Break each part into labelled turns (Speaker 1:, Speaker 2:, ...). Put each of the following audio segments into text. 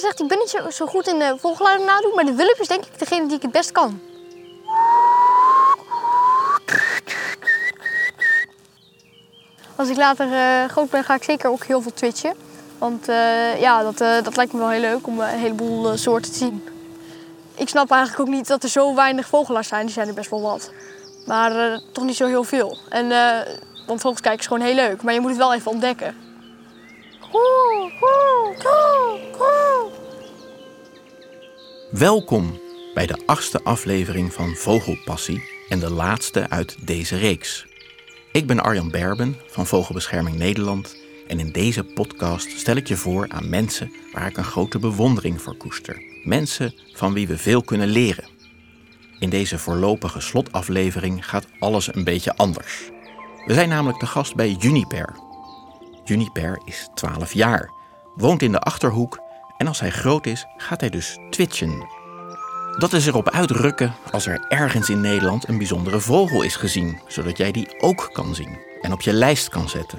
Speaker 1: gezegd, ik ben niet zo, zo goed in de vogelgeluiden nadoen, maar de wulp is denk ik degene die ik het best kan. Als ik later eh, groot ben, ga ik zeker ook heel veel twitchen. Want eh, ja, dat, eh, dat lijkt me wel heel leuk om een heleboel soorten te zien. Ik snap eigenlijk ook niet dat er zo weinig vogelaars zijn. Die zijn er best wel wat. Maar toch niet zo heel veel. En, want vogels kijken is gewoon heel leuk. Maar je moet het wel even ontdekken.
Speaker 2: Welkom bij de achtste aflevering van Vogelpassie en de laatste uit deze reeks. Ik ben Arjan Berben van Vogelbescherming Nederland en in deze podcast stel ik je voor aan mensen waar ik een grote bewondering voor koester. Mensen van wie we veel kunnen leren. In deze voorlopige slotaflevering gaat alles een beetje anders. We zijn namelijk de gast bij Juniper. Juniper is 12 jaar, woont in de achterhoek en als hij groot is, gaat hij dus twitchen. Dat is erop uitrukken als er ergens in Nederland een bijzondere vogel is gezien, zodat jij die ook kan zien en op je lijst kan zetten.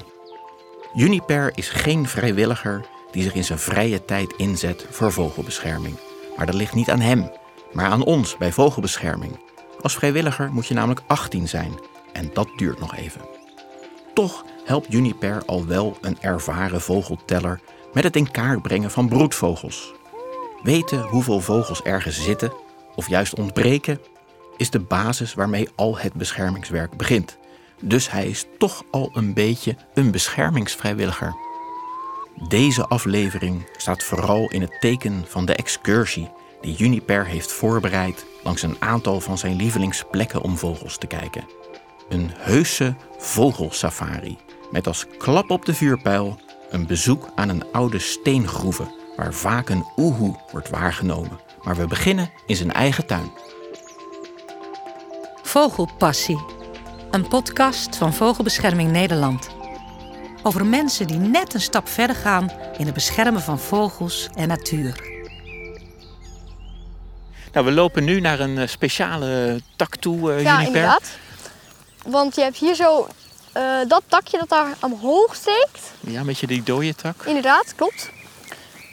Speaker 2: Juniper is geen vrijwilliger die zich in zijn vrije tijd inzet voor vogelbescherming. Maar dat ligt niet aan hem, maar aan ons bij vogelbescherming. Als vrijwilliger moet je namelijk 18 zijn en dat duurt nog even. Toch helpt Juniper al wel een ervaren vogelteller met het in kaart brengen van broedvogels. Weten hoeveel vogels ergens zitten of juist ontbreken is de basis waarmee al het beschermingswerk begint. Dus hij is toch al een beetje een beschermingsvrijwilliger. Deze aflevering staat vooral in het teken van de excursie die Juniper heeft voorbereid langs een aantal van zijn lievelingsplekken om vogels te kijken. Een heuse vogelsafari met als klap op de vuurpijl een bezoek aan een oude steengroeve waar vaak een oehoe wordt waargenomen. Maar we beginnen in zijn eigen tuin.
Speaker 3: Vogelpassie, een podcast van Vogelbescherming Nederland. Over mensen die net een stap verder gaan in het beschermen van vogels en natuur.
Speaker 2: Nou, we lopen nu naar een eh, speciale tak toe, uh,
Speaker 1: Ja, inderdaad. Want je hebt hier zo uh, dat takje dat daar omhoog steekt.
Speaker 2: Ja, een beetje die dode tak.
Speaker 1: Inderdaad, klopt.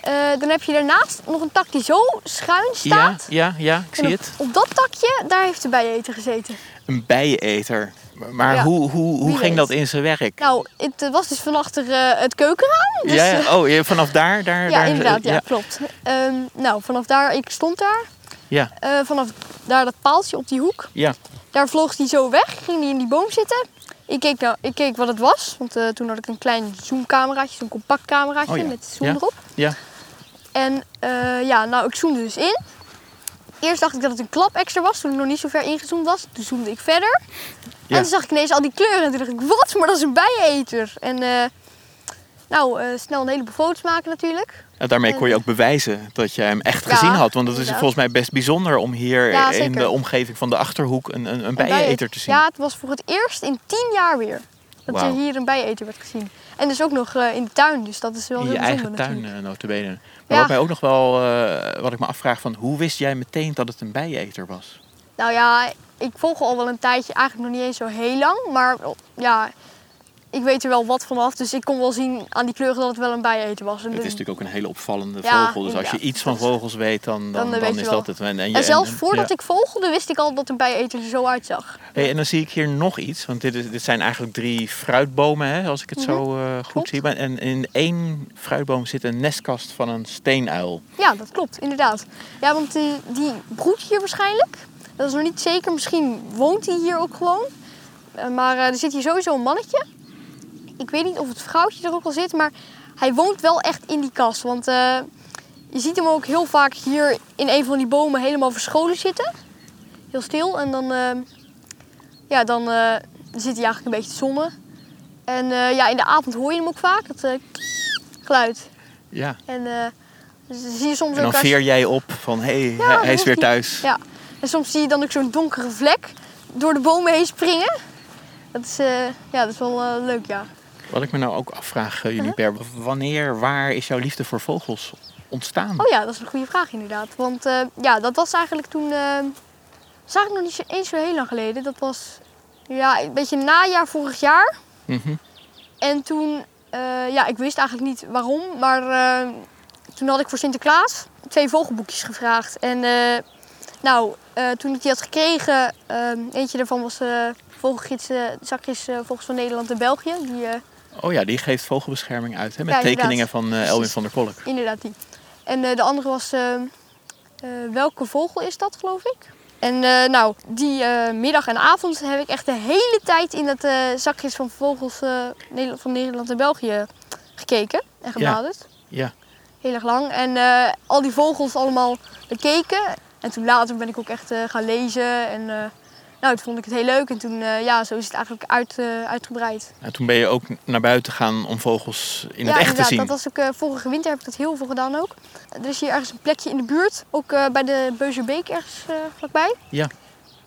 Speaker 1: Uh, dan heb je daarnaast nog een tak die zo schuin staat.
Speaker 2: Ja, ja, ja ik zie
Speaker 1: op,
Speaker 2: het.
Speaker 1: Op dat takje, daar heeft de bijeneter gezeten.
Speaker 2: Een bijeneter. Maar ja, hoe, hoe, hoe ging weet. dat in zijn werk?
Speaker 1: Nou, het was dus van achter uh, het keukenraam. Dus,
Speaker 2: ja, oh, vanaf daar? daar
Speaker 1: ja,
Speaker 2: daar,
Speaker 1: inderdaad, ja, klopt. Um, nou, vanaf daar, ik stond daar.
Speaker 2: Ja.
Speaker 1: Uh, vanaf daar dat paaltje op die hoek.
Speaker 2: Ja.
Speaker 1: Daar vloog hij zo weg, ging hij in die boom zitten. Ik keek, nou, ik keek wat het was, want uh, toen had ik een klein zoomcameraatje, zo'n compact cameraatje
Speaker 2: oh, ja.
Speaker 1: met zoom
Speaker 2: ja.
Speaker 1: erop.
Speaker 2: Ja.
Speaker 1: En uh, ja, nou, ik zoomde dus in. Eerst dacht ik dat het een klap extra was, toen ik nog niet zo ver ingezoomd was. Toen zoomde ik verder.
Speaker 2: Ja.
Speaker 1: En toen zag ik ineens al die kleuren en toen dacht ik, wat? Maar dat is een bijeneter. En uh, nou, snel een heleboel foto's maken natuurlijk.
Speaker 2: Ja, daarmee kon je ook bewijzen dat je hem echt gezien had. Want dat is volgens mij best bijzonder om hier
Speaker 1: Ja,
Speaker 2: in de omgeving van de Achterhoek een, een, een bijeneter te zien.
Speaker 1: Ja, het was voor het eerst in tien jaar weer dat
Speaker 2: Wauw.
Speaker 1: er hier een bijeneter werd gezien. En dus ook nog uh, in de tuin, dus dat is wel
Speaker 2: in
Speaker 1: heel
Speaker 2: je
Speaker 1: bijzonder
Speaker 2: eigen tuin, uh, notabene. Maar
Speaker 1: Ja.
Speaker 2: wat mij ook nog wel, uh, wat ik me afvraag van, hoe wist jij meteen dat het een bijeneter was?
Speaker 1: Nou ja, ik volg al wel een tijdje, eigenlijk nog niet eens zo heel lang. Maar ja, ik weet er wel wat vanaf. Dus ik kon wel zien aan die kleuren dat het wel een bijeneter was. En
Speaker 2: Het is natuurlijk ook een hele opvallende
Speaker 1: Ja,
Speaker 2: vogel. Dus als je iets van vogels weet, dan, dan,
Speaker 1: dan
Speaker 2: dan,
Speaker 1: weet je
Speaker 2: is dat het. En, je-
Speaker 1: en zelfs
Speaker 2: en-
Speaker 1: voordat
Speaker 2: ja.
Speaker 1: ik vogelde, wist ik al dat een bijeneter er zo uitzag.
Speaker 2: Hey, en dan zie ik hier nog iets, want dit, is, dit zijn eigenlijk drie fruitbomen, hè, als ik het zo eh, goed
Speaker 1: Mhm. Klopt.
Speaker 2: zie. En in één fruitboom zit een nestkast van een steenuil.
Speaker 1: Ja, dat klopt, inderdaad. Ja, want die, die broedt hier waarschijnlijk. Dat is nog niet zeker. Misschien woont hij hier ook gewoon. Eh, Maar eh, er zit hier sowieso een mannetje. Ik weet niet of het vrouwtje er ook al zit, maar hij woont wel echt in die kast. Want eh, je ziet hem ook heel vaak hier in een van die bomen helemaal verscholen zitten. Heel stil. En dan, eh, ja, dan eh, zit hij eigenlijk een beetje te zonnen. En ja, in de avond hoor je hem ook vaak, dat eh, geluid.
Speaker 2: Ja.
Speaker 1: En dus dan zie je soms
Speaker 2: En dan
Speaker 1: ook als-
Speaker 2: veer jij op van, hé, hey,
Speaker 1: Ja,
Speaker 2: hij is weer thuis.
Speaker 1: Ja, en soms zie je dan ook zo'n donkere vlek door de bomen heen springen. Dat is, ja, dat is wel leuk, ja.
Speaker 2: Wat ik me nou ook afvraag, uh, Juniper, wanneer, waar is jouw liefde voor vogels ontstaan?
Speaker 1: Oh ja, dat is een goede vraag inderdaad. Want eh, ja, dat was eigenlijk toen... eh, dat is eigenlijk nog niet zo, eens zo heel lang geleden. Dat was ja, een beetje najaar vorig jaar.
Speaker 2: Mhm.
Speaker 1: En toen, eh, ja, ik wist eigenlijk niet waarom, maar eh, toen had ik voor Sinterklaas twee vogelboekjes gevraagd. En eh, nou, eh, toen ik die had gekregen, eentje daarvan was eh vogelgids, eh, zakjes eh, Vogels van Nederland en België. Die, eh,
Speaker 2: Oh ja, die geeft vogelbescherming uit. Hè? Met
Speaker 1: Ja,
Speaker 2: tekeningen van eh, Elwin van der Kolk.
Speaker 1: inderdaad die. En eh, de andere was, eh, welke vogel is dat geloof ik? En nou, die middag en avond heb ik echt de hele tijd in dat zakjes van vogels Nederland, van Nederland en België gekeken en gebladerd.
Speaker 2: Ja.
Speaker 1: Heel erg lang. En al die vogels allemaal bekeken. En toen later ben ik ook echt gaan lezen. En nou, toen vond ik het heel leuk. En toen, eh, ja, zo is het eigenlijk uit, eh, uitgebreid.
Speaker 2: En toen ben je ook naar buiten gegaan om vogels in
Speaker 1: ja,
Speaker 2: het echt te zien.
Speaker 1: Dat was ook, eh, vorige winter heb ik dat heel veel gedaan ook. Er is hier ergens een plekje in de buurt. Ook bij de Beuzerbeek ergens vlakbij.
Speaker 2: Ja.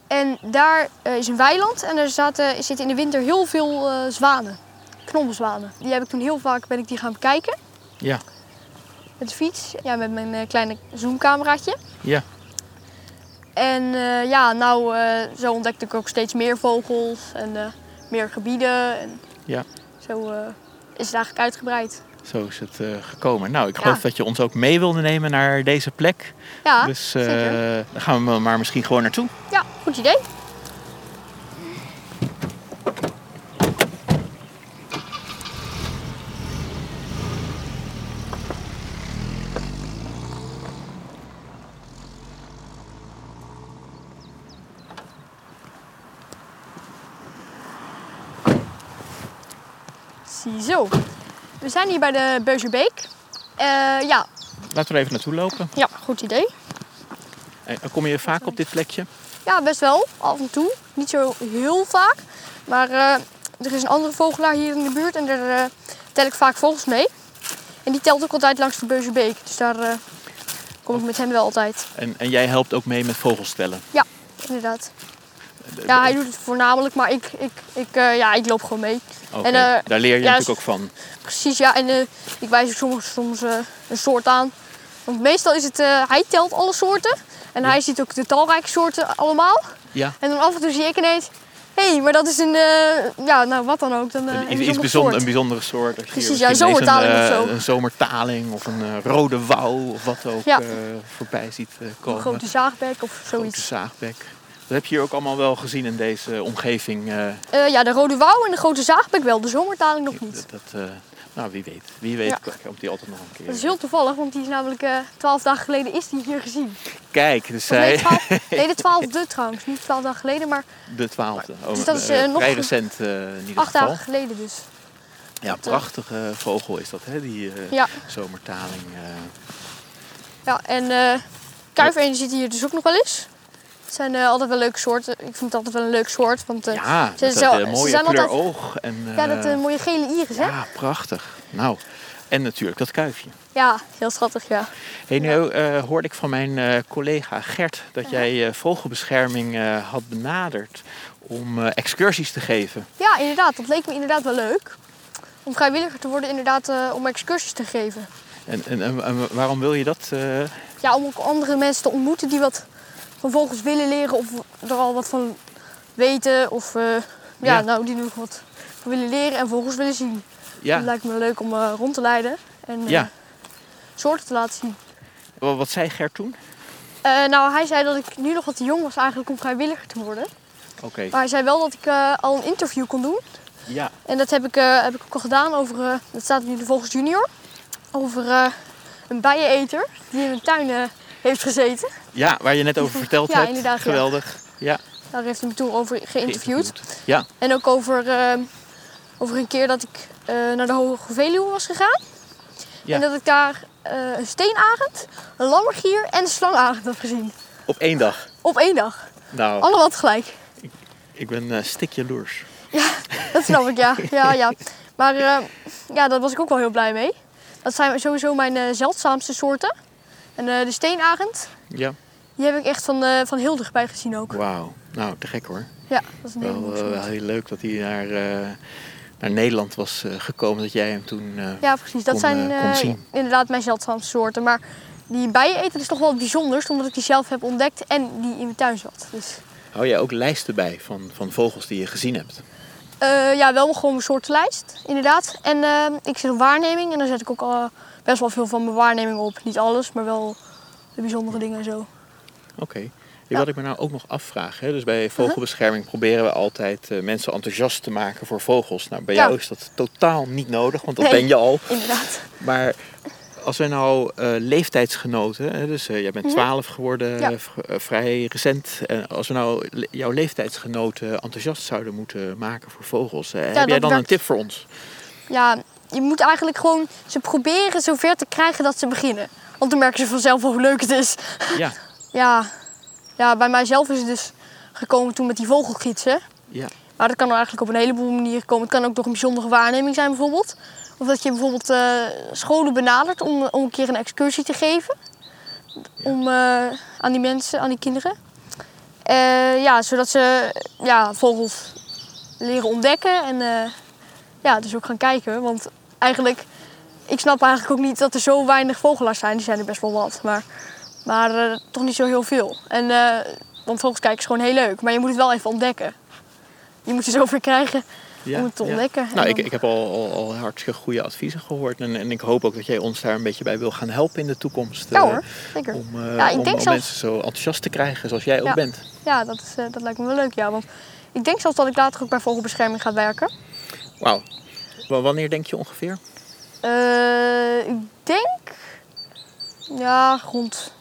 Speaker 1: En daar is een weiland. En er zaten, zitten in de winter heel veel zwanen. Knobbelzwanen. Die heb ik toen heel vaak ben ik die gaan bekijken.
Speaker 2: Ja.
Speaker 1: Met de fiets. Ja, met mijn kleine zoomcameraatje.
Speaker 2: Ja.
Speaker 1: En eh, ja, nou, eh, zo ontdekte ik ook steeds meer vogels en eh, meer gebieden. En
Speaker 2: Ja.
Speaker 1: Zo is het eigenlijk uitgebreid.
Speaker 2: Zo is het gekomen. Nou, ik
Speaker 1: Ja.
Speaker 2: geloof dat je ons ook mee wilde nemen naar deze plek.
Speaker 1: Ja,
Speaker 2: dus daar gaan we maar misschien gewoon naartoe.
Speaker 1: ja, goed idee. Ziezo. We zijn hier bij de Beuzerbeek. Eh ja,
Speaker 2: Laten we er even naartoe lopen.
Speaker 1: ja, goed idee.
Speaker 2: En kom je vaak op dit plekje?
Speaker 1: Ja, best wel. Af en toe. Niet zo heel vaak. Maar eh, er is een andere vogelaar hier in de buurt en daar eh, tel ik vaak vogels mee. En die telt ook altijd langs de Beuzerbeek. Dus daar eh, kom ik met hem wel altijd.
Speaker 2: En, en jij helpt ook mee met vogels tellen.
Speaker 1: Ja, inderdaad. Ja, hij doet het voornamelijk, maar ik, ik, ik, eh, ja, ik loop gewoon mee. En, eh,
Speaker 2: Daar leer je
Speaker 1: ja,
Speaker 2: natuurlijk ook van.
Speaker 1: Precies, ja. En eh, ik wijs ook soms, soms eh, een soort aan. Want meestal is het, eh, hij telt alle soorten. En hij ziet ook de talrijke soorten allemaal.
Speaker 2: Ja.
Speaker 1: En dan af en toe zie ik ineens, hé, hey, maar dat is een, eh, ja, nou wat dan ook. Dan, eh,
Speaker 2: Een,
Speaker 1: een bijzonder soort.
Speaker 2: een bijzondere soort. Als
Speaker 1: Precies, ja, een zomertaling
Speaker 2: een,
Speaker 1: of
Speaker 2: eh,
Speaker 1: zo.
Speaker 2: Een zomertaling of een eh, rode wouw of wat ook
Speaker 1: Ja.
Speaker 2: eh, voorbij ziet eh,
Speaker 1: Een
Speaker 2: komen.
Speaker 1: grote zaagbek of
Speaker 2: Grote
Speaker 1: zoiets.
Speaker 2: zaagbek. Dat heb je hier ook allemaal wel gezien in deze omgeving. eh,
Speaker 1: Eh, ja, de rode wouw en de grote zaagbek wel, de zomertaling nog niet.
Speaker 2: dat, dat, eh, nou, wie weet. Wie weet
Speaker 1: Ja.
Speaker 2: komt die altijd nog een keer.
Speaker 1: Dat is heel toevallig, want die is namelijk twaalf dagen geleden is die hier gezien.
Speaker 2: Kijk, dus zij...
Speaker 1: 12, nee, de twaalfde trouwens. Niet twaalf dagen geleden, maar
Speaker 2: De twaalfde. Oh,
Speaker 1: Dus dat is,
Speaker 2: eh,
Speaker 1: nog
Speaker 2: vrij recent eh, in ieder
Speaker 1: acht
Speaker 2: geval.
Speaker 1: dagen geleden dus.
Speaker 2: Ja, prachtige vogel is dat, hè? Die
Speaker 1: Ja,
Speaker 2: zomertaling.
Speaker 1: ja en eh kuifeenden zitten hier dus ook nog wel eens. Het zijn eh, altijd wel leuke soorten. Ik vind het altijd wel een leuk soort. Want eh,
Speaker 2: ja,
Speaker 1: ze
Speaker 2: dat
Speaker 1: zo-
Speaker 2: eh,
Speaker 1: ze
Speaker 2: mooie
Speaker 1: zijn
Speaker 2: kleur
Speaker 1: altijd-
Speaker 2: oog. En,
Speaker 1: ja, dat
Speaker 2: eh,
Speaker 1: eh, mooie gele iris, hè?
Speaker 2: ja, prachtig. Nou, en natuurlijk dat kuifje.
Speaker 1: Ja, heel schattig, ja.
Speaker 2: Hey, nu eh, hoorde ik van mijn eh, collega Gert dat jij eh, vogelbescherming eh, had benaderd om eh, excursies te geven.
Speaker 1: Ja, inderdaad. Dat leek me inderdaad wel leuk. Om vrijwilliger te worden, inderdaad, eh, om excursies te geven.
Speaker 2: En, en, en- waarom wil je dat? eh?
Speaker 1: Ja, om ook andere mensen te ontmoeten die wat van vogels willen leren of er al wat van weten. Of eh, ja,
Speaker 2: Ja.
Speaker 1: nou, die nog wat van willen leren en vogels willen zien. Dat
Speaker 2: ja,
Speaker 1: lijkt me leuk om eh, rond te leiden en eh,
Speaker 2: Ja.
Speaker 1: soorten te laten zien.
Speaker 2: wat, zei Gert toen?
Speaker 1: Nou, hij zei dat ik nu nog wat te jong was eigenlijk om vrijwilliger te worden.
Speaker 2: Oké,
Speaker 1: Maar hij zei wel dat ik al een interview kon doen.
Speaker 2: ja.
Speaker 1: En dat heb ik, heb ik ook al gedaan over, dat staat nu de Vogels Junior, over een bijeneter die in mijn tuin heeft gezeten.
Speaker 2: ja, waar je net over verteld
Speaker 1: Ja,
Speaker 2: hebt.
Speaker 1: inderdaad, ja.
Speaker 2: Geweldig. Ja,
Speaker 1: Daar heeft hij me toen over geïnterviewd.
Speaker 2: Ja,
Speaker 1: En ook over, eh, over een keer dat ik eh, naar de Hoge Veluwe was gegaan.
Speaker 2: Ja.
Speaker 1: En dat ik daar eh, een steenarend, een lammergier en een slangarend heb gezien.
Speaker 2: op één dag.
Speaker 1: Op één dag.
Speaker 2: Nou,
Speaker 1: Allemaal tegelijk.
Speaker 2: ik ben eh stik jaloers.
Speaker 1: Dat snap ik, ja. ja, ja. Maar ja, daar was ik ook wel heel blij mee. Dat zijn sowieso mijn zeldzaamste soorten. En eh, de steenarend,
Speaker 2: Ja,
Speaker 1: die heb ik echt van, eh, van heel dichtbij gezien ook.
Speaker 2: wauw. Nou, te gek hoor.
Speaker 1: Ja, dat is een
Speaker 2: Wel,
Speaker 1: mooie
Speaker 2: eh, wel heel leuk dat hij naar, naar Nederland was gekomen. Dat jij hem toen...
Speaker 1: Ja, precies. Dat
Speaker 2: kon,
Speaker 1: zijn inderdaad mijn zeldzaamste soorten. Maar die bijeneter is toch wel het bijzonderst, omdat ik die zelf heb ontdekt en die in mijn tuin zat. Dus
Speaker 2: Hou jij ook lijsten bij van, van vogels die je gezien hebt?
Speaker 1: ja, wel gewoon mijn soortenlijst, inderdaad. En ik zit op waarneming en dan zet ik ook al best wel veel van mijn waarneming op. Niet alles, maar wel de bijzondere dingen en zo.
Speaker 2: Oké.
Speaker 1: Ja.
Speaker 2: Wat ik me nou ook nog afvraag, hè? dus bij vogelbescherming proberen we altijd eh, mensen enthousiast te maken voor vogels. Nou, bij
Speaker 1: Ja.
Speaker 2: jou is dat totaal niet nodig, want dat
Speaker 1: Nee.
Speaker 2: ben je al.
Speaker 1: Inderdaad.
Speaker 2: Maar als wij nou eh, leeftijdsgenoten, hè, dus eh, jij bent 12 geworden,
Speaker 1: Mhm. Ja.
Speaker 2: eh, vrij recent. En als we nou le- jouw leeftijdsgenoten enthousiast zouden moeten maken voor vogels, heb jij dan een tip voor ons?
Speaker 1: Ja, je moet eigenlijk gewoon ze proberen zover te krijgen dat ze beginnen. Want dan merken ze vanzelf wel hoe leuk het is.
Speaker 2: Ja,
Speaker 1: Ja, ja bij mijzelf is het dus gekomen toen met die vogelgidsen.
Speaker 2: ja,
Speaker 1: Maar dat kan er eigenlijk op een heleboel manieren komen. Het kan ook door een bijzondere waarneming zijn bijvoorbeeld. Of dat je bijvoorbeeld eh, scholen benadert om, om een keer een excursie te geven. Om, eh, aan die mensen, aan die kinderen. Eh, ja, zodat ze ja, vogels leren ontdekken en ja, dus ook gaan kijken. Want eigenlijk, ik snap eigenlijk ook niet dat er zo weinig vogelaars zijn. Die zijn er best wel wat, maar, maar eh, toch niet zo heel veel. En, eh, want vogels kijken is gewoon heel leuk, maar je moet het wel even ontdekken. Je moet er zoveel krijgen
Speaker 2: ja.
Speaker 1: om het te ontdekken. En
Speaker 2: Nou, ik, ik heb al, al, al hartstikke goede adviezen gehoord. En, en ik hoop ook dat jij ons daar een beetje bij wil gaan helpen in de toekomst.
Speaker 1: Ja
Speaker 2: eh,
Speaker 1: hoor, zeker.
Speaker 2: Om, eh,
Speaker 1: Ja, ik
Speaker 2: om,
Speaker 1: denk
Speaker 2: om
Speaker 1: zelfs-
Speaker 2: mensen zo enthousiast te krijgen zoals jij ook bent.
Speaker 1: Ja, dat, is, eh, dat lijkt me wel leuk, ja. Want ik denk zelfs dat ik later ook bij vogelbescherming ga werken.
Speaker 2: Wauw. Wa- Wanneer denk je ongeveer?
Speaker 1: Eh, ik denk, ja, rond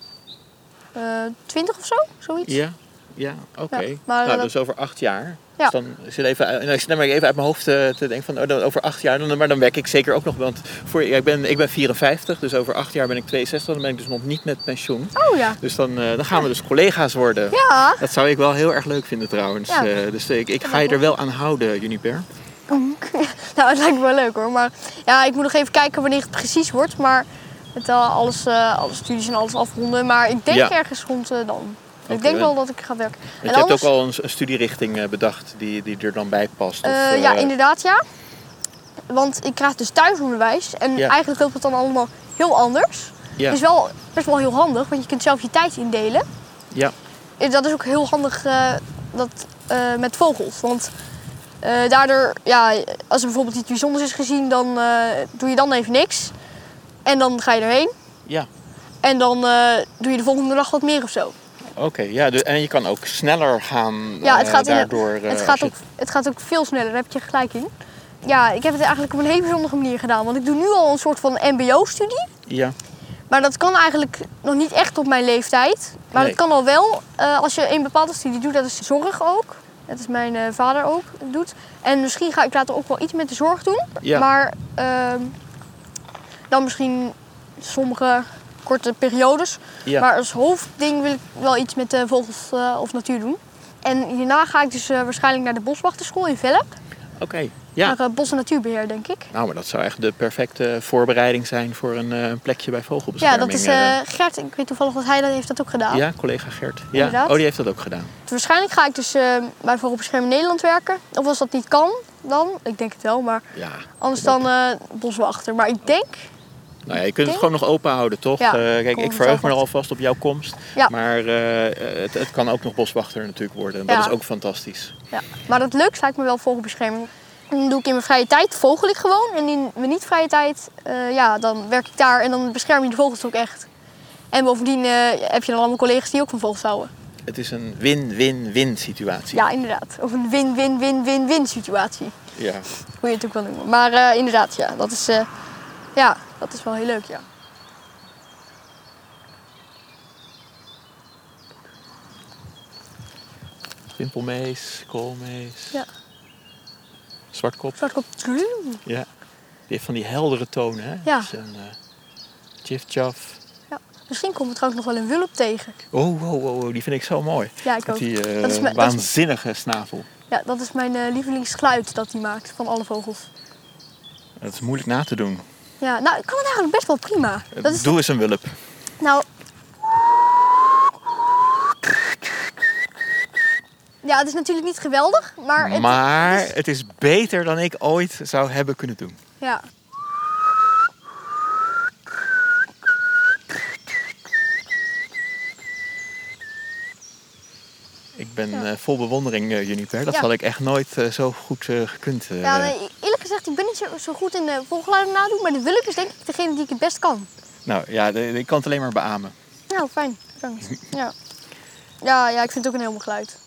Speaker 1: eh 20 of zo, zoiets.
Speaker 2: Ja, ja oké.
Speaker 1: Ja, maar,
Speaker 2: nou,
Speaker 1: eh,
Speaker 2: dus over acht jaar.
Speaker 1: Ja.
Speaker 2: Dus dan zit even, en ik zit maar even uit mijn hoofd te denken van, oh, dan over acht jaar, dan, maar dan werk ik zeker ook nog. Want voor, ja, ik, ben, ik ben 54, dus over acht jaar ben ik 62, dan ben ik dus nog niet met pensioen.
Speaker 1: Oh ja.
Speaker 2: Dus dan, dan gaan we dus collega's worden.
Speaker 1: Ja.
Speaker 2: Dat zou ik wel heel erg leuk vinden trouwens.
Speaker 1: Ja.
Speaker 2: Dus ik, ik ga je er wel aan houden, Juniper.
Speaker 1: nou, het lijkt me wel leuk hoor. Maar ja, ik moet nog even kijken wanneer het precies wordt. Maar met eh, alles, eh, alle studies en alles afronden. Maar ik denk
Speaker 2: Ja.
Speaker 1: ergens rond eh, dan. Ik denk
Speaker 2: wel.
Speaker 1: dat ik ga werken. En
Speaker 2: je hebt ook al een, een studierichting bedacht die, die er dan bij past. of,
Speaker 1: ja, inderdaad ja. Want ik krijg dus thuisonderwijs. En
Speaker 2: Ja.
Speaker 1: eigenlijk loopt het dan allemaal heel anders.
Speaker 2: Ja,
Speaker 1: is wel best wel heel handig, want je kunt zelf je tijd indelen.
Speaker 2: ja,
Speaker 1: Dat is ook heel handig dat, met vogels. Want eh, daardoor, ja, als er bijvoorbeeld iets bijzonders is gezien, dan eh, doe je dan even niks. En dan ga je erheen.
Speaker 2: ja.
Speaker 1: En dan eh, doe je de volgende dag wat meer of zo.
Speaker 2: Oké, ja, dus, en je kan ook sneller gaan
Speaker 1: Ja, het gaat, in-
Speaker 2: daardoor. eh,
Speaker 1: het, gaat
Speaker 2: je-
Speaker 1: ook, het gaat ook veel sneller, daar heb je gelijk in. Ja, ik heb het eigenlijk op een hele bijzondere manier gedaan. Want ik doe nu al een soort van mbo-studie.
Speaker 2: Ja,
Speaker 1: Maar dat kan eigenlijk nog niet echt op mijn leeftijd. Maar
Speaker 2: Nee.
Speaker 1: dat kan al wel als je een bepaalde studie doet. Dat is zorg ook. Dat is mijn eh, vader ook doet. En misschien ga ik later ook wel iets met de zorg doen.
Speaker 2: Ja.
Speaker 1: Maar ehm, dan misschien sommige korte periodes.
Speaker 2: ja.
Speaker 1: Maar als hoofdding wil ik wel iets met de vogels eh, of natuur doen. En hierna ga ik dus eh, waarschijnlijk naar de boswachterschool in Velp.
Speaker 2: Oké, ja.
Speaker 1: Naar eh, bos- en natuurbeheer, denk ik.
Speaker 2: Nou, maar dat zou echt de perfecte voorbereiding zijn voor een eh, plekje bij
Speaker 1: Ja,
Speaker 2: vogelbescherming.
Speaker 1: dat is
Speaker 2: eh.
Speaker 1: Gert. Ik weet toevallig dat hij dat heeft dat ook gedaan.
Speaker 2: ja, collega Gert. Ja,
Speaker 1: Inderdaad.
Speaker 2: oh, die heeft dat ook gedaan.
Speaker 1: Dus waarschijnlijk ga ik dus bij Vogelbescherming Nederland werken. Of als dat niet kan, dan. Ik denk het wel, maar
Speaker 2: Ja.
Speaker 1: anders dan boswachter. Maar ik denk,
Speaker 2: Nou ja, je kunt het gewoon nog open houden, toch?
Speaker 1: Ja,
Speaker 2: kijk, ik verheug me er alvast op jouw komst.
Speaker 1: Ja.
Speaker 2: Maar het, het kan ook nog boswachter natuurlijk worden. En dat
Speaker 1: Ja.
Speaker 2: is ook fantastisch.
Speaker 1: ja. Maar het leukste lijkt me wel vogelbescherming. Dan doe ik in mijn vrije tijd, vogel ik gewoon. En in mijn niet-vrije tijd, eh, ja, dan werk ik daar en dan bescherm je de vogels ook echt. En bovendien eh, heb je dan allemaal collega's die ook van vogels houden.
Speaker 2: Het is een win-win-win situatie.
Speaker 1: Ja, inderdaad. Of een win-win-win-win-win situatie.
Speaker 2: Ja.
Speaker 1: Hoe je het ook wel noemen. Maar eh, inderdaad, ja, dat is, ja, dat is wel heel leuk, ja.
Speaker 2: Pimpelmees, koolmees,
Speaker 1: Ja.
Speaker 2: Zwartkop.
Speaker 1: Zwartkop.
Speaker 2: Ja. Die heeft van die heldere tonen, hè?
Speaker 1: Ja.
Speaker 2: Dus een uh, Jif-Jaf.
Speaker 1: Misschien komt er trouwens nog wel een wulp tegen.
Speaker 2: Oh, oh, oh, oh, die vind ik zo mooi.
Speaker 1: Ja, ik
Speaker 2: Met
Speaker 1: ook.
Speaker 2: die eh,
Speaker 1: Dat is mijn- dat is-
Speaker 2: waanzinnige snavel.
Speaker 1: Ja, dat is mijn eh, lievelingsgeluid dat hij maakt van alle vogels.
Speaker 2: Dat is moeilijk na te doen.
Speaker 1: Ja, nou, ik kan het eigenlijk best wel prima. Dat is,
Speaker 2: Doe eens een wulp.
Speaker 1: nou... Ja, het is natuurlijk niet geweldig, maar... Het,
Speaker 2: maar
Speaker 1: het is-
Speaker 2: het is beter dan ik ooit zou hebben kunnen doen.
Speaker 1: ja.
Speaker 2: Ik ben
Speaker 1: Ja.
Speaker 2: eh, vol bewondering, eh, Juniper. Dat
Speaker 1: Ja.
Speaker 2: had ik echt nooit eh, zo goed gekund.
Speaker 1: ja, nee, eerlijk gezegd ik ben niet zo, zo goed in uh, volgeluiden nadoen, maar de Wulp is denk ik degene die ik het best kan.
Speaker 2: Nou ja, ik kan het alleen maar beamen.
Speaker 1: Nou, fijn. Bedankt. Ja. Ja, ja, ik vind het ook een heel mooi geluid.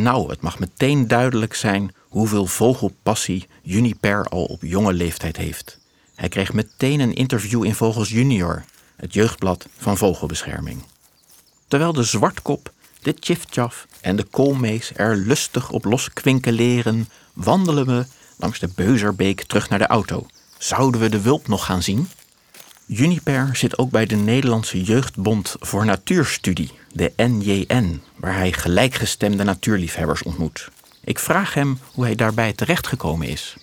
Speaker 2: Nou, het mag meteen duidelijk zijn hoeveel vogelpassie Juniper al op jonge leeftijd heeft. Hij kreeg meteen een interview in Vogels Junior, het jeugdblad van Vogelbescherming. Terwijl de zwartkop, de tjiftjaf en de koolmees er lustig op loskwinkelen, wandelen we langs de Beuzerbeek terug naar de auto. Zouden we de wulp nog gaan zien? Juniper zit ook bij de Nederlandse Jeugdbond voor Natuurstudie, de NJN, waar hij gelijkgestemde natuurliefhebbers ontmoet. Ik vraag hem hoe hij daarbij terechtgekomen is.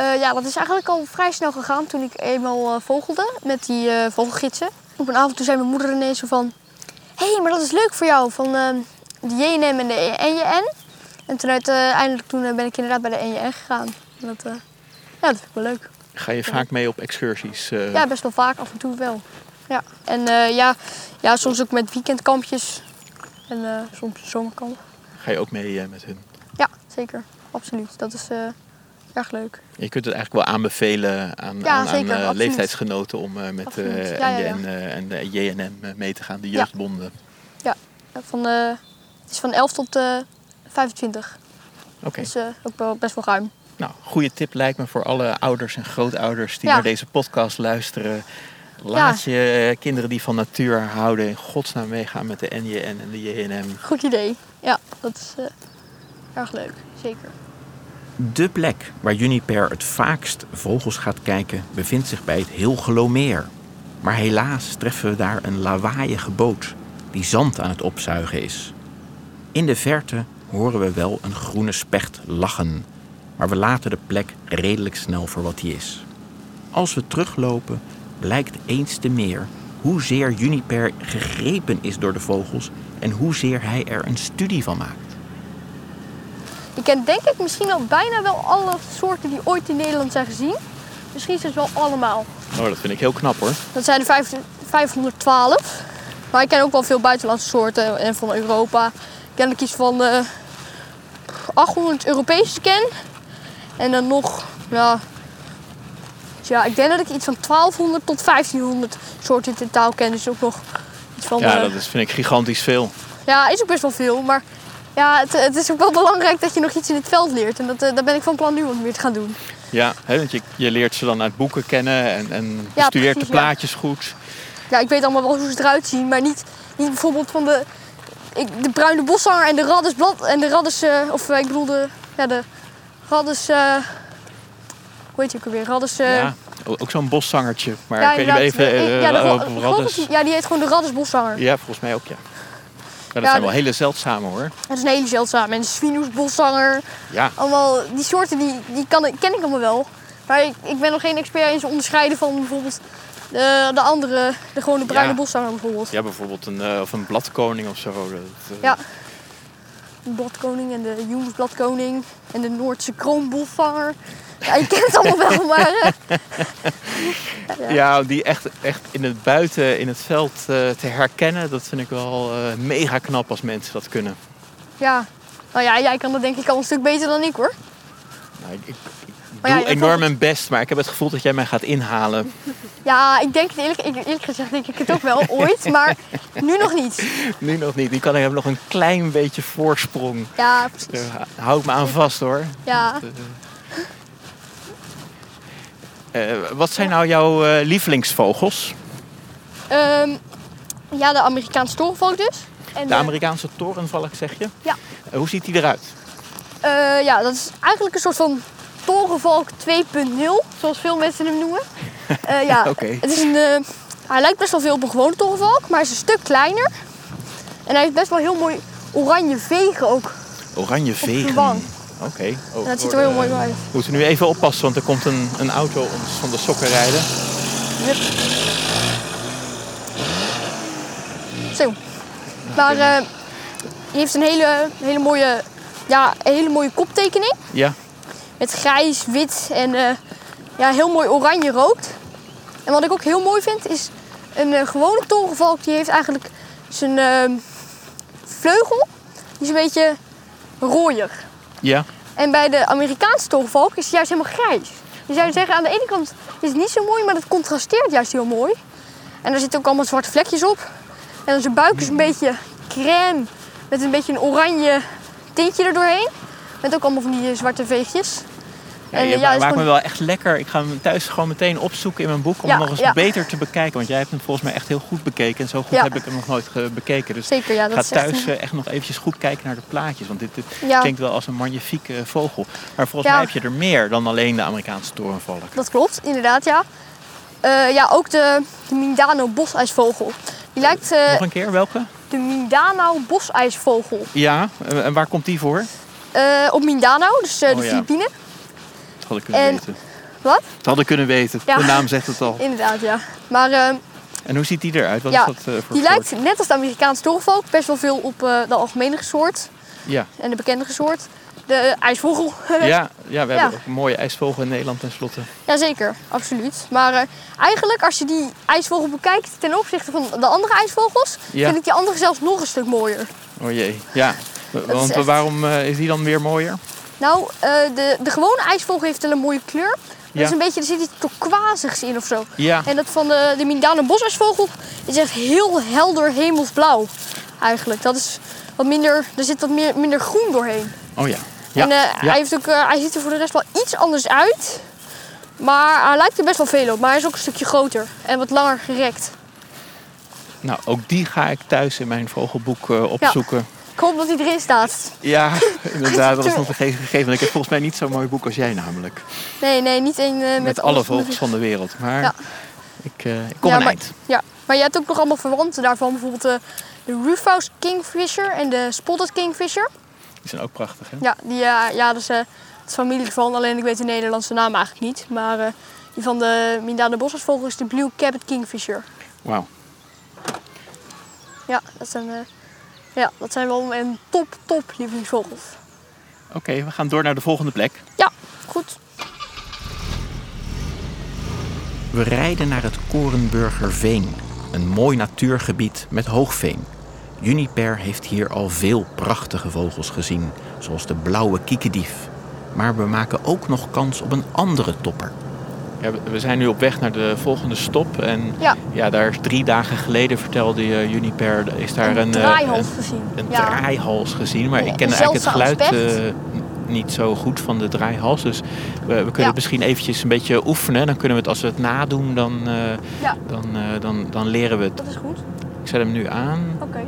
Speaker 1: Uh, ja, dat is eigenlijk al vrij snel gegaan toen ik eenmaal uh, vogelde met die uh, vogelgidsen. Op een avond zei mijn moeder ineens zo van... Hé, hey, maar dat is leuk voor jou, van de JNM en de NJN. En toen uiteindelijk toen, ben ik inderdaad bij de NJN gegaan. Dat, ja, dat vind ik wel leuk.
Speaker 2: Ga je vaak mee op excursies?
Speaker 1: Ja, best wel vaak, af en toe wel. Ja. En ja, ja, soms ook met weekendkampjes en soms zomerkamp.
Speaker 2: Ga je ook mee met hun?
Speaker 1: Ja, zeker. Absoluut. Dat is erg leuk.
Speaker 2: Je kunt het eigenlijk wel aanbevelen aan,
Speaker 1: ja,
Speaker 2: aan,
Speaker 1: zeker,
Speaker 2: aan leeftijdsgenoten om uh, met ja, NJN en de JNM mee te gaan, de jeugdbonden.
Speaker 1: Ja, van, uh, het is van 11 tot 25.
Speaker 2: Oké. Okay.
Speaker 1: Dus ook wel, best wel ruim.
Speaker 2: Nou, goede tip lijkt me voor alle ouders en grootouders die naar deze podcast luisteren. Laat je kinderen die van natuur houden in godsnaam meegaan met de NJN en de JNM.
Speaker 1: Goed idee. Ja, dat is erg leuk. Zeker.
Speaker 2: De plek waar Juniper het vaakst vogels gaat kijken bevindt zich bij het Hilgelomeer. Maar helaas treffen we daar een lawaaiige boot die zand aan het opzuigen is. In de verte horen we wel een groene specht lachen, maar we laten de plek redelijk snel voor wat die is. Als we teruglopen, blijkt eens te meer hoezeer Juniper gegrepen is door de vogels en hoezeer hij er een studie van maakt.
Speaker 1: Je kent denk ik misschien al bijna wel alle soorten die ooit in Nederland zijn gezien. Misschien zelfs wel allemaal.
Speaker 2: Oh, dat vind ik heel knap hoor.
Speaker 1: Dat zijn er 512. Maar ik ken ook wel veel buitenlandse soorten en van Europa. Ik ken ik iets van uh, 800 Europese ken. En dan nog, ja, ja, ik denk dat ik iets van 1200 tot 1500 soorten in totaal ken. Dus ook nog iets van.
Speaker 2: Ja, dat is, vind ik gigantisch veel.
Speaker 1: Ja, is ook best wel veel. Maar ja, het, het, is ook wel belangrijk dat je nog iets in het veld leert. En dat, uh, daar ben ik van plan nu wat meer te gaan doen.
Speaker 2: Ja, hè, want je, je leert ze dan uit boeken kennen en, en ja, studeert precies, de plaatjes
Speaker 1: ja.
Speaker 2: goed.
Speaker 1: Ja, ik weet allemaal wel hoe ze eruit zien, maar niet, niet bijvoorbeeld van de, ik, de bruine boszanger en de raddesblad en de raddes, uh, of ik bedoel de, ja, de raddes, uh, hoe heet je ook alweer, raddes...
Speaker 2: ja, ook zo'n boszangertje, maar ja, ik weet niet even...
Speaker 1: ja, de, ja, die heet gewoon de raddesboszanger.
Speaker 2: Ja, volgens mij ook, ja. Maar dat zijn wel hele zeldzame hoor.
Speaker 1: Dat is een hele zeldzame. En Svinus boszanger.
Speaker 2: Ja.
Speaker 1: Allemaal, die soorten die, die kan, ken ik allemaal wel. Maar ik, ik ben nog geen expert in ze onderscheiden van bijvoorbeeld de, de andere, de gewone bruine ja. boszanger bijvoorbeeld.
Speaker 2: Ja, bijvoorbeeld een, uh, of een bladkoning of zo. Dat,
Speaker 1: uh... Ja. De bladkoning en de jongensbladkoning en de Noordse kroonboszanger. Ja, je kent het allemaal wel, maar...
Speaker 2: ja. ja, die echt, echt in het buiten, in het veld uh, te herkennen, dat vind ik wel uh, mega knap als mensen dat kunnen.
Speaker 1: Ja, nou ja, jij kan dat denk ik al een stuk beter dan ik hoor.
Speaker 2: Nou, ik doe ja, enorm mijn best, maar ik heb het gevoel dat jij mij gaat inhalen.
Speaker 1: Ja, ik denk eerlijk, eerlijk gezegd denk ik het ook wel ooit, maar nu nog niet.
Speaker 2: Nu nog niet. Nu kan ik heb nog een klein beetje voorsprong.
Speaker 1: Ja, precies. Dus,
Speaker 2: uh, hou ik me aan vast hoor.
Speaker 1: Ja.
Speaker 2: Dat, uh, wat zijn nou jouw uh, lievelingsvogels?
Speaker 1: Um, ja, de Amerikaanse torenvalk dus.
Speaker 2: En de, Amerikaanse torenvalk zeg je?
Speaker 1: Ja.
Speaker 2: Uh, hoe ziet die eruit?
Speaker 1: ja, dat is eigenlijk een soort van torenvalk 2.0, zoals veel mensen hem noemen. ja,
Speaker 2: okay.
Speaker 1: het is een, hij lijkt best wel veel op een gewone torenvalk, maar hij is een stuk kleiner. En hij heeft best wel heel mooi oranje vegen ook.
Speaker 2: Oranje vegen? Oké. Okay.
Speaker 1: Oh, dat ziet er heel mooi uit. We
Speaker 2: moeten nu even oppassen, want er komt een, een auto ons van de sokken rijden.
Speaker 1: Yep. Zo. Maar uh, hij heeft een hele, hele, mooie, ja, een hele mooie koptekening.
Speaker 2: Ja.
Speaker 1: Met grijs, wit en uh, ja, heel mooi oranje rood. En wat ik ook heel mooi vind, is een uh, gewone torenvalk. Die heeft eigenlijk zijn vleugel. Die is een beetje rooier.
Speaker 2: Ja.
Speaker 1: En bij de Amerikaanse tolvalk is het juist helemaal grijs. Je zou zeggen, aan de ene kant is het niet zo mooi, maar het contrasteert juist heel mooi. En er zitten ook allemaal zwarte vlekjes op. En dan zijn buik is een beetje crème met een beetje een oranje tintje erdoorheen. Met ook allemaal van die eh, zwarte veegjes.
Speaker 2: Ja, je
Speaker 1: eh,
Speaker 2: maakt me wel echt lekker. Ik ga hem thuis gewoon meteen opzoeken in mijn boek om
Speaker 1: Ja,
Speaker 2: hem nog eens
Speaker 1: ja.
Speaker 2: beter te bekijken. Want jij hebt hem volgens mij echt heel goed bekeken. En zo goed
Speaker 1: Ja.
Speaker 2: heb ik hem nog nooit bekeken. Dus
Speaker 1: Zeker, ja. Dat
Speaker 2: ga
Speaker 1: echt
Speaker 2: thuis
Speaker 1: een-
Speaker 2: eh, echt nog eventjes goed kijken naar de plaatjes. Want dit, dit
Speaker 1: Ja.
Speaker 2: klinkt wel als een magnifieke eh, vogel. Maar volgens
Speaker 1: Ja.
Speaker 2: mij heb je er meer dan alleen de Amerikaanse torenvalk.
Speaker 1: Dat klopt, inderdaad, ja. Eh, ja, ook de, de Mindano bosijsvogel. Die lijkt eh,
Speaker 2: Nog een keer, welke?
Speaker 1: de Mindano bosijsvogel.
Speaker 2: Ja, en waar komt die voor?
Speaker 1: Eh, op Mindano, dus eh,
Speaker 2: Oh,
Speaker 1: de
Speaker 2: ja.
Speaker 1: Filipijnen.
Speaker 2: Dat had ik kunnen
Speaker 1: En-
Speaker 2: weten.
Speaker 1: Wat?
Speaker 2: Dat had ik kunnen weten.
Speaker 1: Ja.
Speaker 2: De naam zegt het al.
Speaker 1: Inderdaad, ja. Maar eh,
Speaker 2: En hoe ziet die eruit? Wat
Speaker 1: Ja,
Speaker 2: is dat eh, voor
Speaker 1: die
Speaker 2: soort?
Speaker 1: lijkt net als de Amerikaanse torenvalk best wel veel op eh, de algemene soort
Speaker 2: Ja.
Speaker 1: en de bekendere soort. De ijsvogel.
Speaker 2: Ja, ja, we
Speaker 1: Ja.
Speaker 2: hebben ook een mooie ijsvogel in Nederland tenslotte.
Speaker 1: Jazeker, absoluut. Maar eh, eigenlijk, als je die ijsvogel bekijkt ten opzichte van de andere ijsvogels,
Speaker 2: Ja.
Speaker 1: vind ik die andere zelfs nog een stuk mooier.
Speaker 2: Oh jee, ja. Want
Speaker 1: echt-
Speaker 2: waarom is die dan weer mooier?
Speaker 1: Nou, eh, de, de gewone ijsvogel heeft wel een mooie kleur. Dat is een beetje, er zit iets turquoisigs in of zo.
Speaker 2: Ja,
Speaker 1: En dat van de, de Mindano bosijsvogel is echt heel helder hemelsblauw. Eigenlijk. Dat is wat minder, er zit wat meer, minder groen doorheen.
Speaker 2: oh ja. Ja,
Speaker 1: En eh,
Speaker 2: ja.
Speaker 1: hij, heeft ook, eh, hij ziet er voor de rest wel iets anders uit. Maar hij lijkt er best wel veel op. Maar hij is ook een stukje groter en wat langer gerekt.
Speaker 2: Nou, ook die ga ik thuis in mijn vogelboek eh, opzoeken.
Speaker 1: Ik hoop dat hij erin staat.
Speaker 2: Ja, inderdaad, dat is nog een ge- gegeven. Ik heb volgens mij niet zo'n mooi boek als jij namelijk.
Speaker 1: Nee, nee, niet één eh, met,
Speaker 2: Met alle vogels van de wereld. Maar
Speaker 1: Ja.
Speaker 2: ik, eh, ik kom
Speaker 1: Ja, maar-
Speaker 2: eind.
Speaker 1: Ja, maar je hebt ook nog allemaal verwanten daarvan. Bijvoorbeeld de Rufous Kingfisher en de Spotted Kingfisher.
Speaker 2: Die zijn ook prachtig, hè?
Speaker 1: Ja, die, eh, ja dat, is, het familie ervan. Alleen ik weet de Nederlandse naam eigenlijk niet. Maar die van de Mindano bosvogel is de Blue Capped Kingfisher.
Speaker 2: Wauw.
Speaker 1: Ja, dat zijn, ja, dat zijn wel een top, top lievelingsvogels.
Speaker 2: Oké, we gaan door naar de volgende plek.
Speaker 1: Ja, goed.
Speaker 2: We rijden naar het Korenburgerveen, een mooi natuurgebied met hoogveen. Juniper heeft hier al veel prachtige vogels gezien, zoals de blauwe kiekedief. Maar we maken ook nog kans op een andere topper. Ja, we- zijn nu op weg naar de volgende stop. En
Speaker 1: Ja,
Speaker 2: ja, daar is drie dagen geleden vertelde je Juniper, is daar
Speaker 1: een,
Speaker 2: een, eh,
Speaker 1: draaihals
Speaker 2: een,
Speaker 1: gezien.
Speaker 2: een
Speaker 1: ja.
Speaker 2: draaihals gezien. Maar ik ken eigenlijk het geluid eh, niet zo goed van de draaihals. Dus we, we kunnen misschien eventjes een beetje oefenen. Dan kunnen we het als we het nadoen, dan, eh, dan, dan, dan leren we het.
Speaker 1: Dat is goed.
Speaker 2: Ik zet hem nu aan.
Speaker 1: Oké.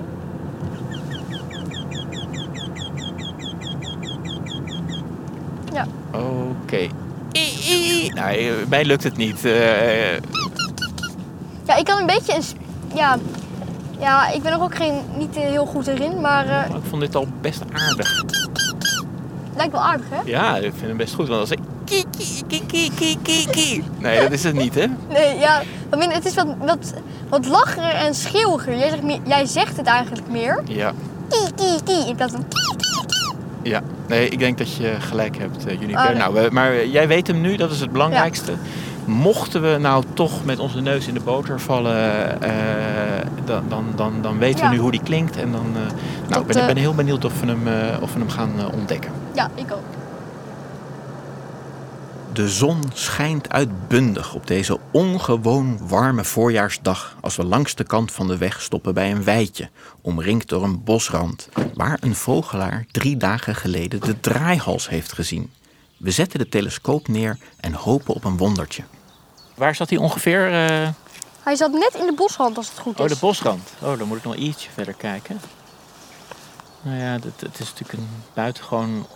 Speaker 1: Ja,
Speaker 2: Oké. Nou, eh, mij lukt het niet. Eh,
Speaker 1: ja, ik kan een beetje een... Ja, ja ik ben er ook geen, niet eh, heel goed erin, maar eh,
Speaker 2: ik vond dit al best aardig.
Speaker 1: lijkt wel aardig, hè?
Speaker 2: Ja, ik vind hem best goed. Want als ik... Nee, dat is het niet, hè?
Speaker 1: Nee, ja, het is wat, wat, wat lachiger en schreeuwiger. Jij zegt, meer, jij zegt het eigenlijk meer.
Speaker 2: Ja.
Speaker 1: Kie, kie, kie, in plaats van kie.
Speaker 2: Ja, nee, ik denk dat je gelijk hebt, eh Juniper.
Speaker 1: Oh, nee.
Speaker 2: nou, maar jij weet hem nu, dat is het belangrijkste. Mochten we nou toch met onze neus in de boter vallen, eh, dan, dan, dan, dan weten
Speaker 1: Ja.
Speaker 2: we nu hoe die klinkt. En dan, eh, nou, ik ben, heel benieuwd of we hem, of we hem gaan ontdekken.
Speaker 1: Ja, ik ook.
Speaker 2: De zon schijnt uitbundig op deze ongewoon warme voorjaarsdag als we langs de kant van de weg stoppen bij een weidje, omringd door een bosrand, waar een vogelaar drie dagen geleden de draaihals heeft gezien. We zetten de telescoop neer en hopen op een wondertje. Waar zat hij ongeveer? eh?
Speaker 1: Hij zat net in de bosrand als het goed is.
Speaker 2: Oh, de bosrand. Oh, dan moet ik nog ietsje verder kijken. Nou ja, het, het is natuurlijk een buitengewoon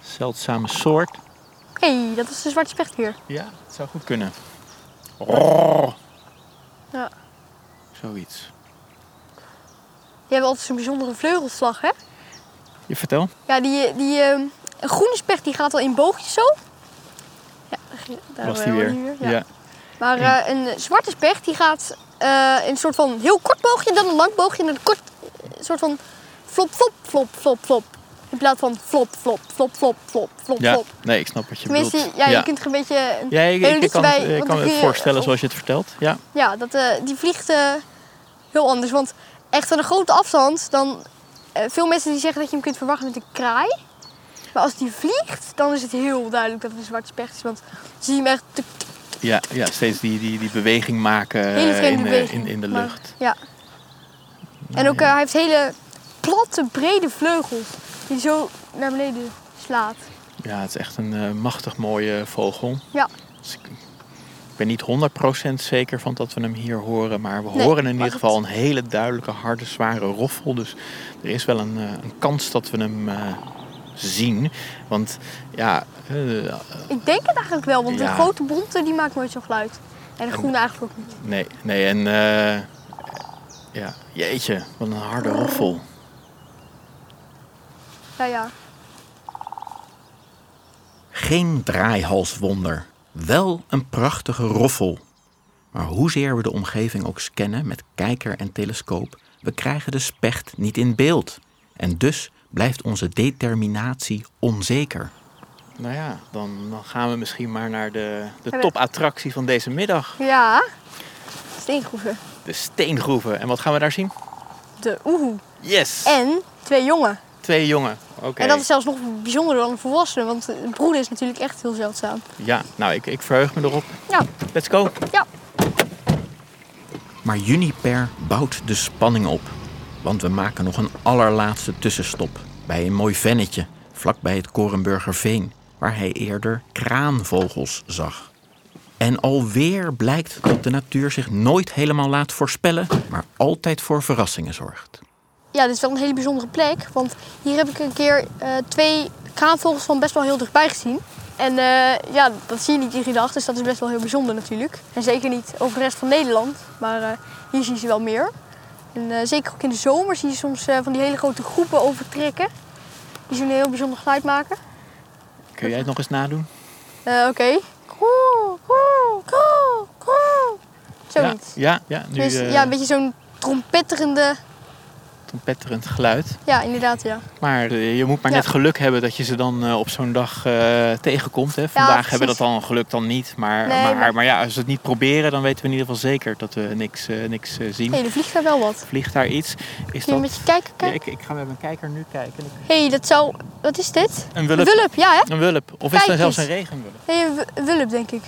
Speaker 2: zeldzame soort.
Speaker 1: Hé, hey, dat is de zwarte specht weer.
Speaker 2: Ja, het zou goed kunnen.
Speaker 1: Ja.
Speaker 2: Zoiets.
Speaker 1: Die hebben altijd zo'n bijzondere vleugelslag, hè?
Speaker 2: Je vertel?
Speaker 1: Ja, die, die ehm, een groene specht die gaat al in boogjes zo. Ja, daar-
Speaker 2: Was
Speaker 1: eh,
Speaker 2: die weer?
Speaker 1: Ja. Maar eh, een zwarte specht die gaat eh, in een soort van heel kort boogje, dan een lang boogje en een kort een soort van flop, flop, flop, flop, flop. In plaats van flop, flop, flop, flop, flop, flop,
Speaker 2: Ja,
Speaker 1: flop.
Speaker 2: nee, ik snap wat je
Speaker 1: Tenminste,
Speaker 2: bedoelt.
Speaker 1: ja, je kunt er een beetje een
Speaker 2: Ja, ik, ik, kan,
Speaker 1: bij.
Speaker 2: ik kan me voorstellen zoals je het vertelt. Ja.
Speaker 1: Ja, dat, eh, die vliegt eh, heel anders. Want echt aan een grote afstand, dan... eh, veel mensen die zeggen dat je hem kunt verwachten met een kraai. Maar als die vliegt, dan is het heel duidelijk dat het een zwarte specht is. Want dan zie je hem echt tuk, tuk,
Speaker 2: Ja, ja steeds die, die, die beweging maken in,
Speaker 1: beweging.
Speaker 2: in, in de
Speaker 1: Maar-
Speaker 2: lucht.
Speaker 1: ja. En ook, hij heeft hele platte, brede vleugels. Die zo naar beneden slaat.
Speaker 2: Ja, het is echt een eh, machtig mooie vogel.
Speaker 1: Ja.
Speaker 2: Dus ik, ik ben niet 100% zeker van dat we hem hier horen. Maar we
Speaker 1: Nee,
Speaker 2: horen in ieder geval een hele duidelijke, harde, zware roffel. Dus er is wel een, eh, een kans dat we hem eh, zien. Want ja,
Speaker 1: Ik denk het eigenlijk wel, want
Speaker 2: Ja.
Speaker 1: de grote bonte die maakt nooit zo'n geluid. En de groene eigenlijk ook niet.
Speaker 2: nee, nee. En ja, jeetje, wat een harde roffel.
Speaker 1: Ja, ja.
Speaker 2: Geen draaihalswonder, wel een prachtige roffel. Maar hoezeer we de omgeving ook scannen met kijker en telescoop, we krijgen de specht niet in beeld. En dus blijft onze determinatie onzeker. Nou ja, dan, dan gaan we misschien maar naar de, de topattractie van deze middag.
Speaker 1: Ja. Steengroeven.
Speaker 2: De steengroeven. En wat gaan we daar zien?
Speaker 1: De oehoe.
Speaker 2: Yes!
Speaker 1: En twee jongen.
Speaker 2: Twee jongen. Oké.
Speaker 1: En dat is zelfs nog bijzonderder dan een volwassene, want een broeder is natuurlijk echt heel zeldzaam.
Speaker 2: Ja, nou ik, ik verheug me erop.
Speaker 1: Ja,
Speaker 2: Let's go!
Speaker 1: ja.
Speaker 2: Maar Juniper bouwt de spanning op. Want we maken nog een allerlaatste tussenstop. Bij een mooi vennetje, vlakbij het Korenburgerveen. Waar hij eerder kraanvogels zag. En alweer blijkt dat de natuur zich nooit helemaal laat voorspellen. Maar altijd voor verrassingen zorgt.
Speaker 1: Ja, dit is wel een hele bijzondere plek, want hier heb ik een keer eh, twee kraanvogels van best wel heel dichtbij gezien. En eh, ja, dat zie je niet iedere dag, dus dat is best wel heel bijzonder natuurlijk. En zeker niet over de rest van Nederland, maar eh, hier zie je ze wel meer. En zeker ook in de zomer zie je soms van die hele grote groepen overtrekken. Die zo'n heel bijzonder geluid maken.
Speaker 2: Kun jij het nog eens nadoen?
Speaker 1: Oké. Kroe, kroe.
Speaker 2: ja,
Speaker 1: Zoiets.
Speaker 2: ja, ja, nu
Speaker 1: Dus ja, een beetje zo'n trompetterende...
Speaker 2: trompetterend geluid.
Speaker 1: Ja, inderdaad, ja.
Speaker 2: Maar eh, je moet maar
Speaker 1: Ja.
Speaker 2: net geluk hebben dat je ze dan eh, op zo'n dag eh, tegenkomt. Hè. Vandaag hebben we dat dan geluk dan niet. Maar,
Speaker 1: Nee,
Speaker 2: maar,
Speaker 1: maar-
Speaker 2: maar ja, als we het niet proberen, dan weten we in ieder geval zeker dat we niks, niks zien.
Speaker 1: Hé, er vliegt daar wel wat.
Speaker 2: Vliegt daar iets? Is
Speaker 1: Kun je
Speaker 2: dat...
Speaker 1: met je kijken
Speaker 2: Ja, ik, ik ga met mijn kijker nu kijken.
Speaker 1: Hé, hey, dat zou... Wat is dit?
Speaker 2: Een
Speaker 1: Een
Speaker 2: wulp.
Speaker 1: wulp, ja hè?
Speaker 2: Een wulp. Of is het zelfs een regenwulp?
Speaker 1: Nee, een wu- een wulp denk ik.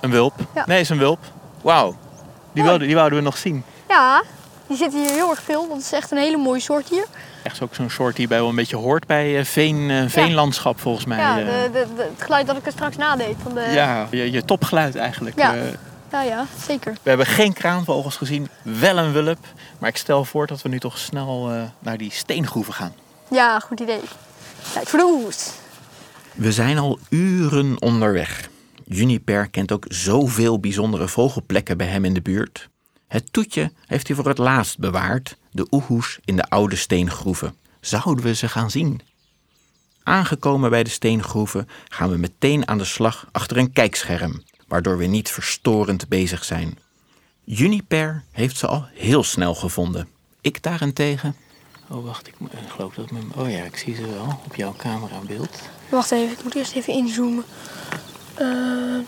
Speaker 2: Een wulp? Nee, is een wulp. Wauw. Die, wilden, die wouden we nog zien.
Speaker 1: Ja, die zitten hier heel erg veel, want het is echt een hele mooie soort hier.
Speaker 2: Echt ook zo'n soort die bij wel een beetje hoort bij eh, veen, eh, veenlandschap volgens mij.
Speaker 1: Ja,
Speaker 2: eh.
Speaker 1: de, de, de- het geluid dat ik er straks nadeed. Van de...
Speaker 2: ja je, je topgeluid eigenlijk.
Speaker 1: Ja.
Speaker 2: Eh,
Speaker 1: ja, ja, zeker.
Speaker 2: we hebben geen kraanvogels gezien, wel een wulp. Maar ik stel voor dat we nu toch snel eh, naar die steengroeven gaan.
Speaker 1: Ja, goed idee. Tijd voor de hoes.
Speaker 2: We zijn al uren onderweg. Juniper kent ook zoveel bijzondere vogelplekken bij hem in de buurt. Het toetje heeft hij voor het laatst bewaard, de oehoes in de oude steengroeven. Zouden we ze gaan zien? Aangekomen bij de steengroeven gaan we meteen aan de slag achter een kijkscherm, waardoor we niet verstorend bezig zijn. Juniper heeft ze al heel snel gevonden. Ik daarentegen. Oh, wacht, ik, geloof dat mijn. Oh ja, ik zie ze wel op jouw camera beeld.
Speaker 1: Wacht even, ik moet eerst even inzoomen. Eh,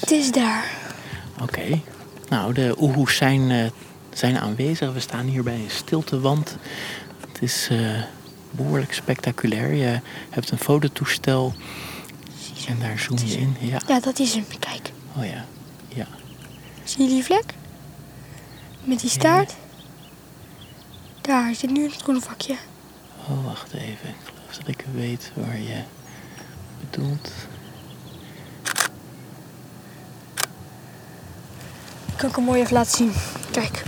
Speaker 1: het is daar.
Speaker 2: Oké. Nou, de oehoes zijn, eh, zijn aanwezig. We staan hier bij een stiltewand. Het is eh, behoorlijk spectaculair. Je hebt een fototoestel. En daar zoom je in. Ja.
Speaker 1: Ja, dat is hem. Kijk.
Speaker 2: Oh ja. Ja.
Speaker 1: Zie je die vlek? Met die staart? Daar zit nu het groene vakje.
Speaker 2: Oh, wacht even. Ik geloof dat ik weet waar je bedoelt.
Speaker 1: Kan ik hem mooi even laten zien. Kijk.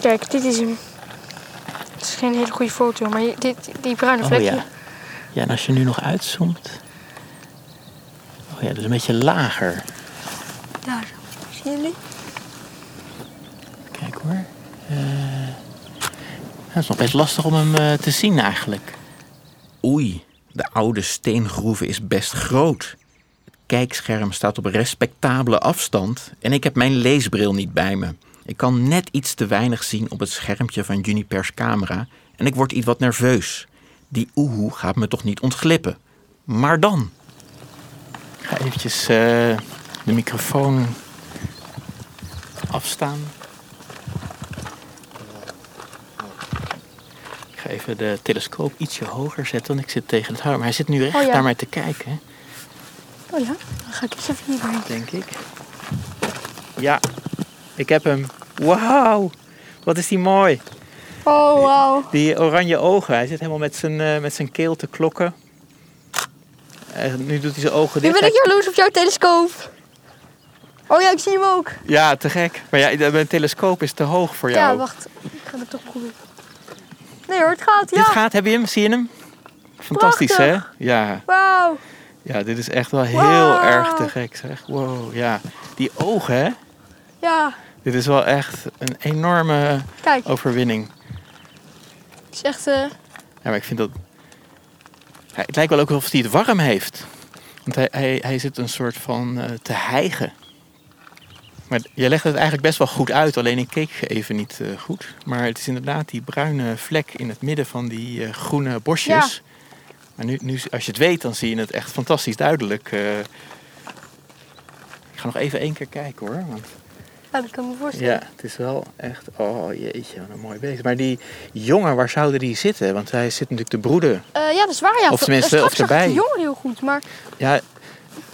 Speaker 1: Kijk, dit is hem. Het is geen hele goede foto, maar dit, die bruine
Speaker 2: Oh
Speaker 1: vlekje.
Speaker 2: ja. Ja, en als je nu nog uitzoomt. Oh ja, dus een beetje lager.
Speaker 1: Daar. Zien jullie?
Speaker 2: Kijk hoor. Eh, het is nog best lastig om hem eh, te zien eigenlijk. Oei, de oude steengroeve is best groot. Kijkscherm staat op respectabele afstand en ik heb mijn leesbril niet bij me. Ik kan net iets te weinig zien op het schermpje van Junipers camera en ik word iets wat nerveus. Die oehoe gaat me toch niet ontglippen. Maar dan? Ik ga eventjes eh, de microfoon afstaan. Ik ga even de telescoop ietsje hoger zetten, want ik zit tegen het hout. Maar hij zit nu recht
Speaker 1: Oh ja.
Speaker 2: naar mij te kijken,
Speaker 1: Oh ja, dan ga ik eens even hierheen.
Speaker 2: denk ik. Ja, ik heb hem. Wauw, wat is die mooi.
Speaker 1: Oh, wauw.
Speaker 2: Die oranje ogen, hij zit helemaal met zijn, eh, met zijn keel te klokken. En nu doet hij zijn ogen
Speaker 1: Nu
Speaker 2: dicht.
Speaker 1: ben ik jaloers op jouw telescoop. Oh ja, ik zie hem ook.
Speaker 2: Ja, te gek. Maar ja, mijn telescoop is te hoog voor
Speaker 1: Ja,
Speaker 2: jou.
Speaker 1: wacht. Ik ga het toch proberen. Nee hoor, het gaat. Ja.
Speaker 2: Dit gaat, heb je hem? Zie je hem? Fantastisch, hè?
Speaker 1: Prachtig.
Speaker 2: Ja.
Speaker 1: Wauw.
Speaker 2: Ja, dit is echt wel heel erg te gek, zeg. Wow, ja. Die ogen, hè?
Speaker 1: Ja,
Speaker 2: Dit is wel echt een enorme
Speaker 1: kijk.
Speaker 2: overwinning.
Speaker 1: Het is echt... eh,
Speaker 2: Ja, maar ik vind dat... Ja, het lijkt wel ook alsof hij het warm heeft. Want hij, hij, hij zit een soort van eh, te hijgen. Maar je legt het eigenlijk best wel goed uit, alleen ik keek even niet eh, goed. Maar het is inderdaad die bruine vlek in het midden van die groene bosjes. Maar nu, nu, als je het weet, dan zie je het echt fantastisch duidelijk. eh. Ik ga nog even één keer kijken hoor. Want
Speaker 1: ja, dat kan me voorstellen.
Speaker 2: ja, het is wel echt. Oh jeetje, wat een mooi beest. Maar die jongen, waar zouden die zitten? Want hij zit natuurlijk te broeden.
Speaker 1: Eh, ja, dat is waar. Ja.
Speaker 2: Of tenminste, of erbij.
Speaker 1: de jongen heel goed, maar...
Speaker 2: Ja.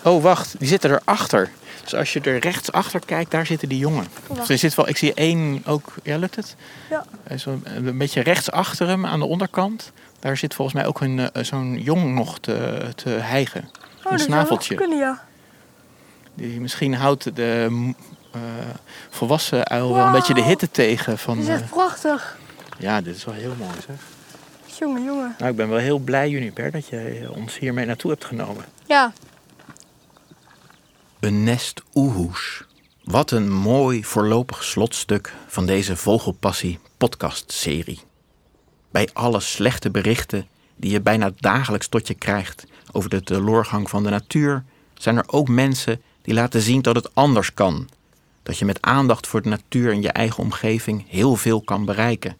Speaker 2: Oh, wacht, die zitten erachter. Dus als je er rechts achter kijkt, daar zitten die jongen.
Speaker 1: wacht.
Speaker 2: Dus er zit wel, ik zie één ook. Ja, lukt het?
Speaker 1: Ja.
Speaker 2: Hij is wel een beetje rechts achter hem aan de onderkant. Daar zit volgens mij ook een, eh, zo'n jong nog te, te hijgen.
Speaker 1: Oh,
Speaker 2: een snaveltje.
Speaker 1: kunnen, ja.
Speaker 2: Die misschien houdt de eh, volwassen uil wel een beetje de hitte tegen.
Speaker 1: Dat
Speaker 2: Van,
Speaker 1: is
Speaker 2: eh,
Speaker 1: echt prachtig.
Speaker 2: ja, dit is wel heel mooi zeg.
Speaker 1: Jongen, jongen.
Speaker 2: Nou, ik ben wel heel blij, Juniper, dat eh, ons hiermee naartoe hebt genomen.
Speaker 1: Ja,
Speaker 2: Een nest oehoes. Wat een mooi voorlopig slotstuk van deze Vogelpassie podcastserie. Bij alle slechte berichten die je bijna dagelijks tot je krijgt over de teloorgang van de natuur, zijn er ook mensen die laten zien dat het anders kan. Dat je met aandacht voor de natuur en je eigen omgeving heel veel kan bereiken.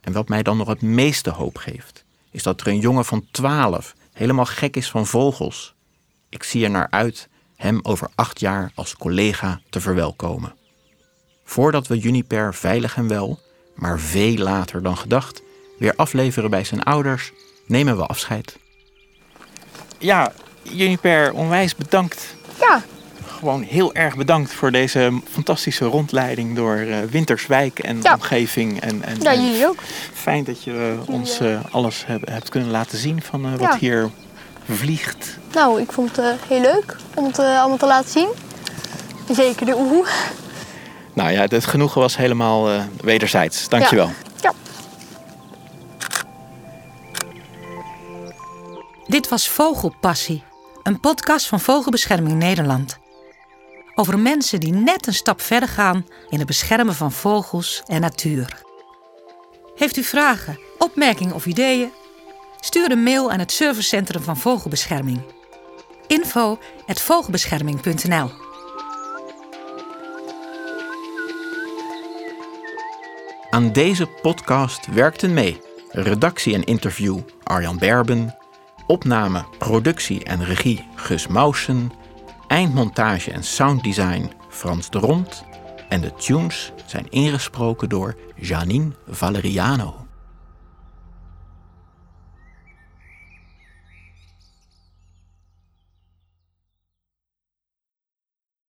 Speaker 2: En wat mij dan nog het meeste hoop geeft, is dat er een jongen van 12 helemaal gek is van vogels. Ik zie er naar uit hem over acht jaar als collega te verwelkomen. Voordat we Juniper veilig en wel, maar veel later dan gedacht, weer afleveren bij zijn ouders, nemen we afscheid. Ja, Juniper, onwijs bedankt.
Speaker 1: ja.
Speaker 2: Gewoon heel erg bedankt voor deze fantastische rondleiding door eh, Winterswijk en
Speaker 1: Ja.
Speaker 2: omgeving. En, en,
Speaker 1: Ja, jullie ook.
Speaker 2: Fijn dat je eh, ons eh, alles heb- hebt kunnen laten zien van eh, wat
Speaker 1: Ja.
Speaker 2: hier vliegt.
Speaker 1: Nou, ik vond het heel leuk om het allemaal te laten zien. Zeker de oehoe.
Speaker 2: Nou ja, het genoegen was helemaal eh, wederzijds. Dankjewel.
Speaker 1: Ja.
Speaker 3: Was Vogelpassie, een podcast van Vogelbescherming Nederland. Over mensen die net een stap verder gaan in het beschermen van vogels en natuur. Heeft u vragen, opmerkingen of ideeën? Stuur een mail aan het servicecentrum van Vogelbescherming. info@vogelbescherming.nl
Speaker 2: Aan deze podcast werkten mee redactie en interview Arjan Berben, opname, productie en regie Gus Mausen, eindmontage en sounddesign Frans de Rond en de tunes zijn ingesproken door Janine Valeriano.